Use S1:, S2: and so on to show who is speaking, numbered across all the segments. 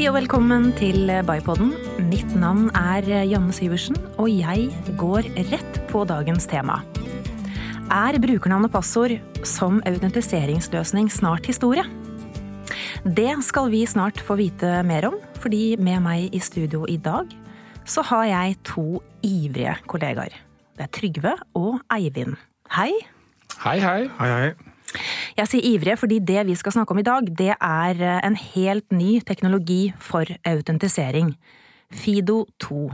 S1: Hei og velkommen til Bypodden. Mitt navn er Janne Syversen, og jeg går rett på dagens tema. Er brukernavn og passord som autentiseringsløsning snart historie? Det skal vi snart få vite mer om, fordi med meg i studio i dag så har jeg to ivrige kollegaer. Det er Trygve og Eivind. Hei.
S2: Hei, hei.
S3: Hei, hei.
S1: Jeg sier ivrige fordi det vi skal snakke om i dag, det er en helt ny teknologi for autentisering. Fido 2.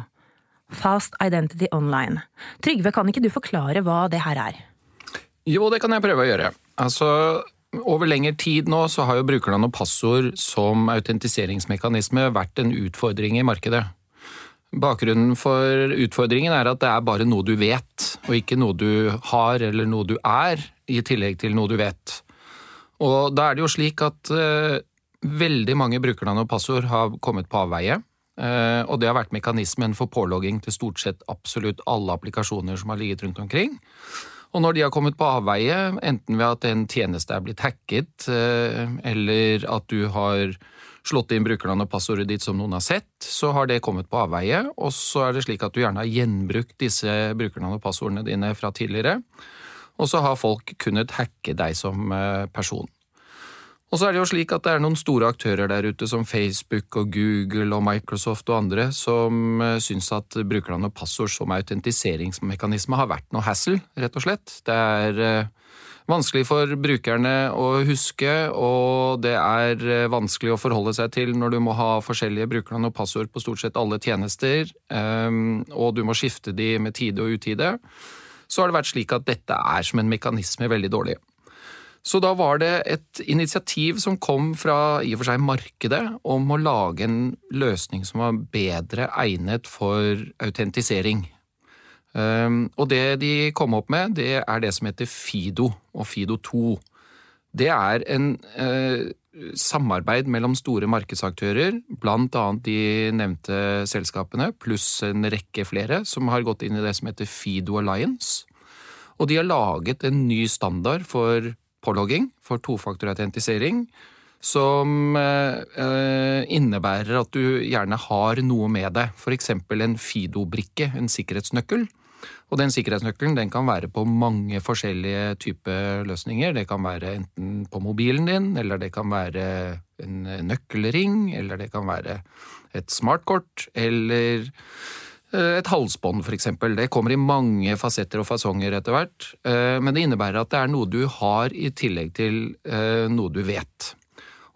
S1: Fast Identity Online. Trygve, kan ikke du forklare hva det her er?
S2: Jo, det kan jeg prøve å gjøre. Altså, over lengre tid nå så har jo brukernavn og passord som autentiseringsmekanisme vært en utfordring i markedet. Bakgrunnen for utfordringen er at det er bare noe du vet, og ikke noe du har eller noe du er, i tillegg til noe du vet. Og da er det jo slik at uh, veldig mange brukernavn og passord har kommet på avveie. Uh, og det har vært mekanismen for pålogging til stort sett absolutt alle applikasjoner som har ligget rundt omkring. Og når de har kommet på avveie, enten ved at en tjeneste er blitt hacket, uh, eller at du har slått inn brukernavn og passordet ditt som noen har sett, så har det kommet på avveie, og så er det slik at du gjerne har gjenbrukt disse brukernavn og passordene dine fra tidligere, og så har folk kunnet hacke deg som person. Og så er det jo slik at det er noen store aktører der ute som Facebook og Google og Microsoft og andre som syns at brukernavn og passord som autentiseringsmekanisme har vært noe hassle, rett og slett. Det er vanskelig for brukerne å huske, og det er vanskelig å forholde seg til når du må ha forskjellige brukernavn og passord på stort sett alle tjenester, og du må skifte de med tide og utide. Så har det vært slik at dette er som en mekanisme veldig dårlig. Så da var det et initiativ som kom fra i og for seg markedet om å lage en løsning som var bedre egnet for autentisering. Og det de kom opp med, det er det som heter Fido og Fido 2. Det er en eh, samarbeid mellom store markedsaktører, annet de nevnte selskapene, pluss en rekke flere, som har gått inn i det som heter Fido Alliance. Og de har laget en ny standard for pålogging, for tofaktorautentisering, som eh, innebærer at du gjerne har noe med deg, f.eks. en Fido-brikke, en sikkerhetsnøkkel. Og den sikkerhetsnøkkelen den kan være på mange forskjellige typer løsninger. Det kan være enten på mobilen din, eller det kan være en nøkkelring, eller det kan være et smartkort, eller et halsbånd, eksempel. Det kommer i mange fasetter og fasonger etter hvert, men det innebærer at det er noe du har i tillegg til noe du vet.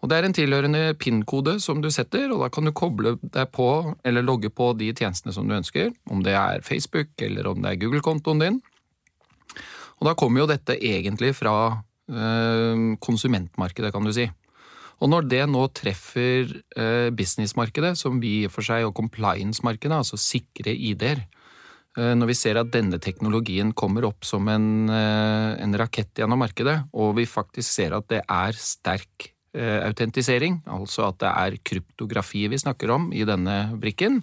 S2: Og Det er en tilhørende PIN-kode som du setter, og da kan du koble deg på eller logge på de tjenestene som du ønsker, om det er Facebook eller om det er Google-kontoen din. Og Da kommer jo dette egentlig fra øh, konsumentmarkedet, kan du si. Og når det nå treffer øh, businessmarkedet, som vi i og for seg, og compliance-markedet, altså sikre ID-er, øh, når vi ser at denne teknologien kommer opp som en, en rakett gjennom markedet, og vi faktisk ser at det er sterk autentisering, altså at det er kryptografi vi snakker om i denne brikken,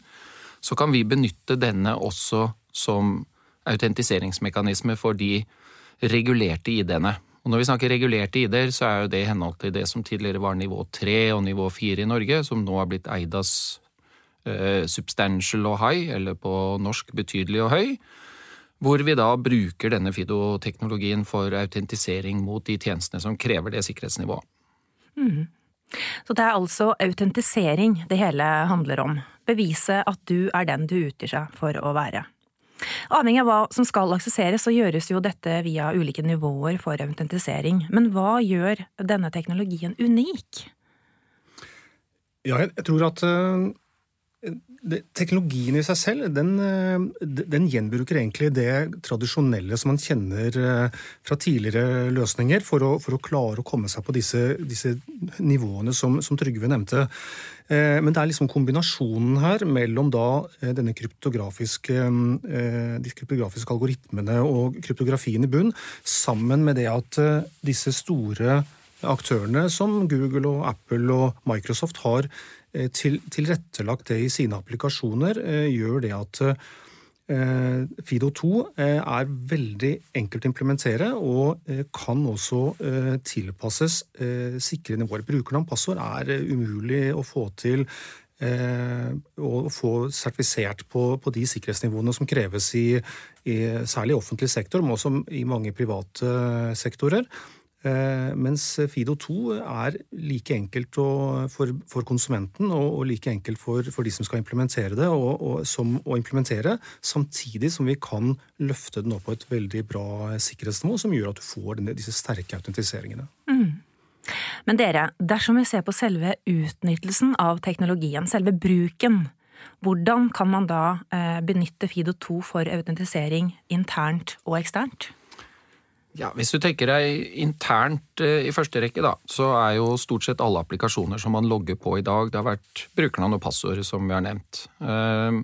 S2: så kan vi benytte denne også som autentiseringsmekanisme for de regulerte ID-ene. Og Når vi snakker regulerte ID-er, så er jo det i henhold til det som tidligere var nivå 3 og nivå 4 i Norge, som nå har blitt eid av substantial og high, eller på norsk betydelig og høy. Hvor vi da bruker denne Fido-teknologien for autentisering mot de tjenestene som krever det sikkerhetsnivået.
S1: Mm. Så det er altså autentisering det hele handler om. Bevise at du er den du utgir seg for å være. Avhengig av hva som skal aksesseres, så gjøres jo dette via ulike nivåer for autentisering. Men hva gjør denne teknologien unik?
S3: Ja, jeg tror at Teknologien i seg selv den, den, gjenbruker egentlig det tradisjonelle som man kjenner fra tidligere løsninger, for å, for å klare å komme seg på disse, disse nivåene som, som, Trygve nevnte. Men det er liksom kombinasjonen her mellom da denne kryptografiske, de kryptografiske algoritmene og kryptografien i bunn, sammen med det at disse store aktørene som Google og Apple og Microsoft har til, tilrettelagt det i sine applikasjoner, gjør det at Fido 2 er veldig enkelt å implementere og kan også tilpasses sikre nivåer. Brukernavn passord er umulig å få til å få sertifisert på, de sikkerhetsnivåene som kreves i, i særlig offentlig sektor, men også i mange private sektorer. Eh, mens Fido 2 er like enkelt for, for, konsumenten og, og, like enkelt for, for, de som skal implementere det, og, og, som å implementere, samtidig som vi kan løfte den opp på et veldig bra sikkerhetsnivå, som gjør at du får denne, disse sterke autentiseringene. Mm.
S1: Men dere, dersom vi ser på selve utnyttelsen av teknologien, selve bruken, hvordan kan man da eh, benytte Fido 2 for autentisering internt og eksternt?
S2: Ja, Hvis du tenker deg internt eh, i første rekke, da, så er jo stort sett alle applikasjoner som man logger på i dag, det har vært brukernavn og passord, som vi har nevnt. Ehm,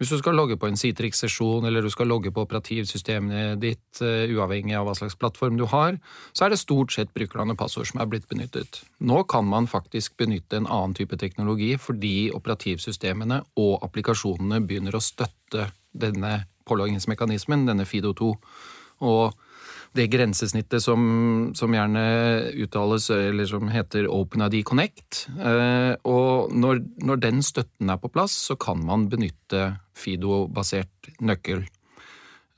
S2: hvis du skal logge på en Citrix-sesjon, eller du skal logge på operativsystemet ditt, eh, uavhengig av hva slags plattform du har, så er det stort sett brukernavn og passord som er blitt benyttet. Nå kan man faktisk benytte en annen type teknologi fordi operativsystemene og applikasjonene begynner å støtte denne påloggingsmekanismen, denne FIDO2. Og det grensesnittet som, som, gjerne uttales, eller som heter OpenID Connect. Eh, og når, når, den støtten er på plass, så kan man benytte Fido-basert nøkkel.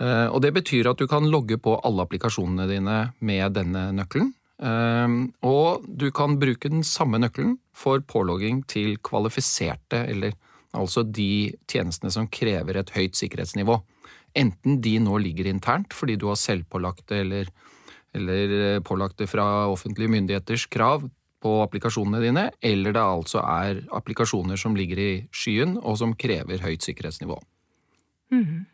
S2: Eh, og det betyr at du kan logge på alle applikasjonene dine med denne nøkkelen. Eh, og du kan bruke den samme nøkkelen for pålogging til kvalifiserte, eller altså de tjenestene som krever et høyt sikkerhetsnivå. Enten de nå ligger internt fordi du har selvpålagt det eller, eller pålagte pålagt det fra offentlige myndigheters krav på applikasjonene dine, eller det altså er applikasjoner som ligger i skyen og som krever høyt sikkerhetsnivå.
S1: Mm.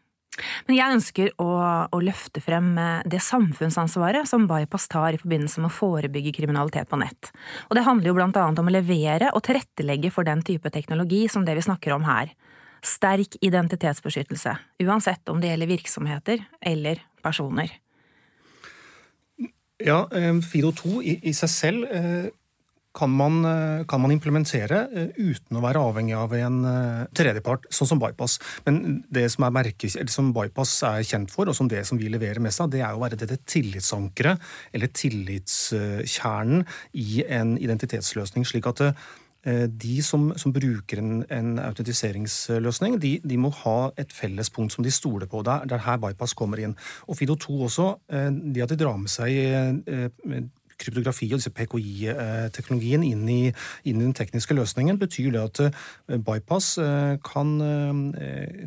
S1: Men jeg ønsker å, å, løfte frem eh, det samfunnsansvaret som Bypass tar i forbindelse med å forebygge kriminalitet på nett. Og det handler jo blant annet om å levere og tilrettelegge for den type teknologi som det vi snakker om her sterk identitetsbeskyttelse, uansett om det gjelder virksomheter eller personer.
S3: Ja, eh, Fido 2 i, seg selv eh, kan man, eh, kan man, implementere uten å være avhengig av en tredjepart, sånn som Bypass. Men det som, er merke, som Bypass er kjent for, og som det som vi leverer mest av, det er å være dette tillitsankeret, eller tillitskjernen, i en identitetsløsning. slik at Eh, de som, som bruker en, en autentiseringsløsning, de, de, må ha et felles punkt som de stoler på. Der, er, her bypass kommer inn. Og Fido2 også, eh, det at de drar med seg eh, kryptografi og disse PKI-teknologien inn, inn, i den tekniske løsningen, betyr det at Bypass kan,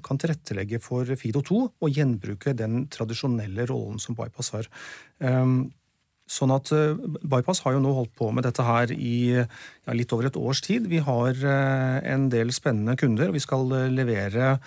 S3: kan tilrettelegge for Fido2 og gjenbruke den tradisjonelle rollen som Bypass har. Sånn at uh, Bypass har jo nå holdt på med dette her i ja, litt over et års tid. Vi har uh, en del spennende kunder. Vi skal uh, levere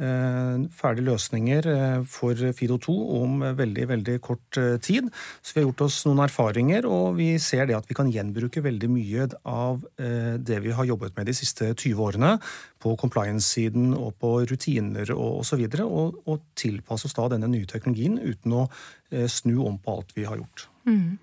S3: ferdige løsninger for Fido2 om veldig veldig kort tid. Så vi har gjort oss noen erfaringer, og vi ser det at vi kan gjenbruke veldig mye av det vi har jobbet med de siste 20 årene, på compliance-siden og på rutiner og osv., og, og, og tilpasse oss da denne nye teknologien uten å snu om på alt vi har gjort. Mm.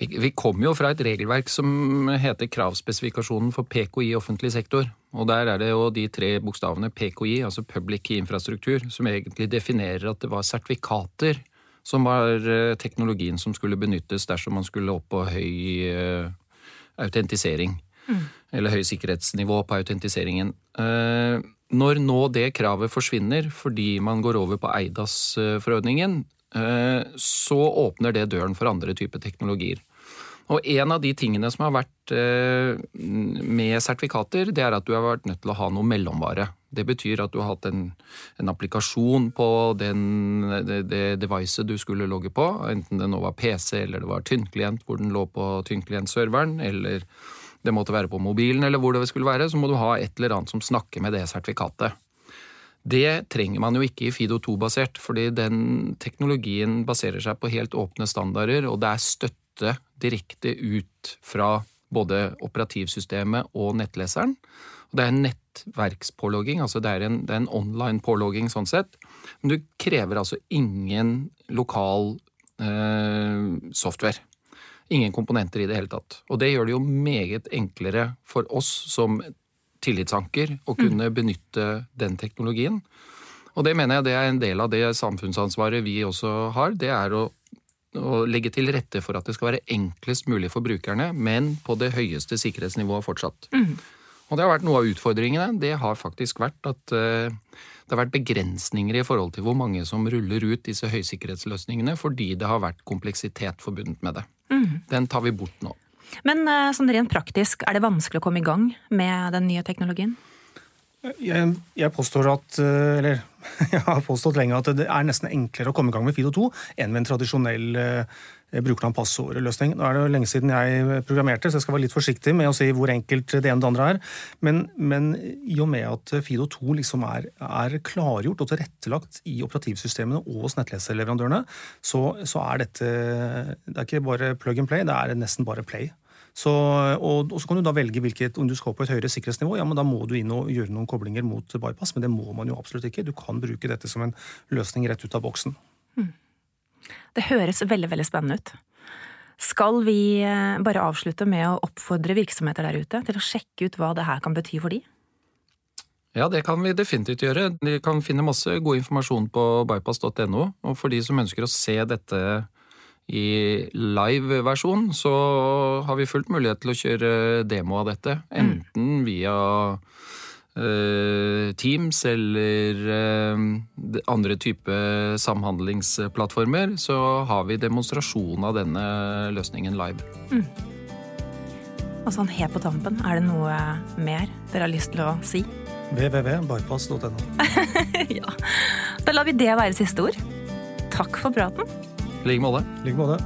S2: Vi, vi kommer jo fra et regelverk som heter Kravspesifikasjonen for PKI offentlig sektor. Og der er det jo de tre bokstavene PKI, altså Public Key Infrastruktur, som egentlig definerer at det var sertifikater som var eh, teknologien som skulle benyttes dersom man skulle opp på høy uh, autentisering. Mm. Eller høy sikkerhetsnivå på autentiseringen. Uh, når nå det kravet forsvinner fordi man går over på Eidas-forordningen, så åpner det døren for andre typer teknologier. Og en av de tingene som har vært eh, med sertifikater, det er at du har vært nødt til å ha noe mellomvare. Det betyr at du har hatt en, en applikasjon på den, det, det devicet du skulle logge på, enten det nå var PC eller det var tynnklient hvor den lå på tynnklientserveren, eller det måtte være på mobilen eller hvor det skulle være, så må du ha et eller annet som snakker med det sertifikatet. Det trenger man jo ikke i Fido 2-basert, fordi den teknologien baserer seg på helt åpne standarder, og det er støtte direkte ut fra både operativsystemet og nettleseren. Og det er en nettverkspålogging, altså det er en, en online pålogging sånn sett. Men du krever altså ingen lokal eh, software. Ingen komponenter i det hele tatt. Og det gjør det jo meget enklere for oss som tillitsanker å mm. kunne benytte den teknologien. Og det mener jeg det er en del av det samfunnsansvaret vi også har. Det er å, å legge til rette for at det skal være enklest mulig for brukerne, men på det høyeste sikkerhetsnivået fortsatt. Og det har vært noe av utfordringene. Det har faktisk vært at uh, det har vært begrensninger i forhold til hvor mange som ruller ut disse høysikkerhetsløsningene, fordi det har vært kompleksitet forbundet med det. Den tar vi bort nå.
S1: Men uh, sånn rent praktisk, er det vanskelig å komme i gang med den nye teknologien?
S3: Jeg, jeg, påstår at, eller jeg har påstått lenge at det er nesten enklere å komme i gang med Fido 2 enn med en tradisjonell brukernavn passordløsning. Nå er det jo lenge siden jeg programmerte, så jeg skal være litt forsiktig med å si hvor enkelt det ene og det andre er. Men, men i og med at Fido 2 liksom er, er, klargjort og tilrettelagt i operativsystemene og hos nettleserleverandørene, så, så er dette det er ikke bare plug and play, det er nesten bare play. Så, og, og, så kan du da velge hvilket, om du skal på et høyere sikkerhetsnivå. ja, men Da må du inn og gjøre noen koblinger mot bypass, men det må man jo absolutt ikke. Du kan bruke dette som en løsning rett ut av boksen.
S1: Mm. Det høres veldig veldig spennende ut. Skal vi bare avslutte med å oppfordre virksomheter der ute til å sjekke ut hva det her kan bety for de?
S2: Ja, det kan vi definitivt gjøre. De kan finne masse god informasjon på bypass.no. Og for de som ønsker å se dette i live-versjon, så har vi fullt mulighet til å kjøre demo av dette. Enten via Teams eller uh, andre type samhandlingsplattformer, så har vi demonstrasjon av denne løsningen live. Mm.
S1: Og sånn helt på tampen, er det noe mer dere har lyst til å si?
S3: www.bypass.no.
S1: ja. Da lar vi det være siste ord. Takk for praten.
S2: I
S3: like måte.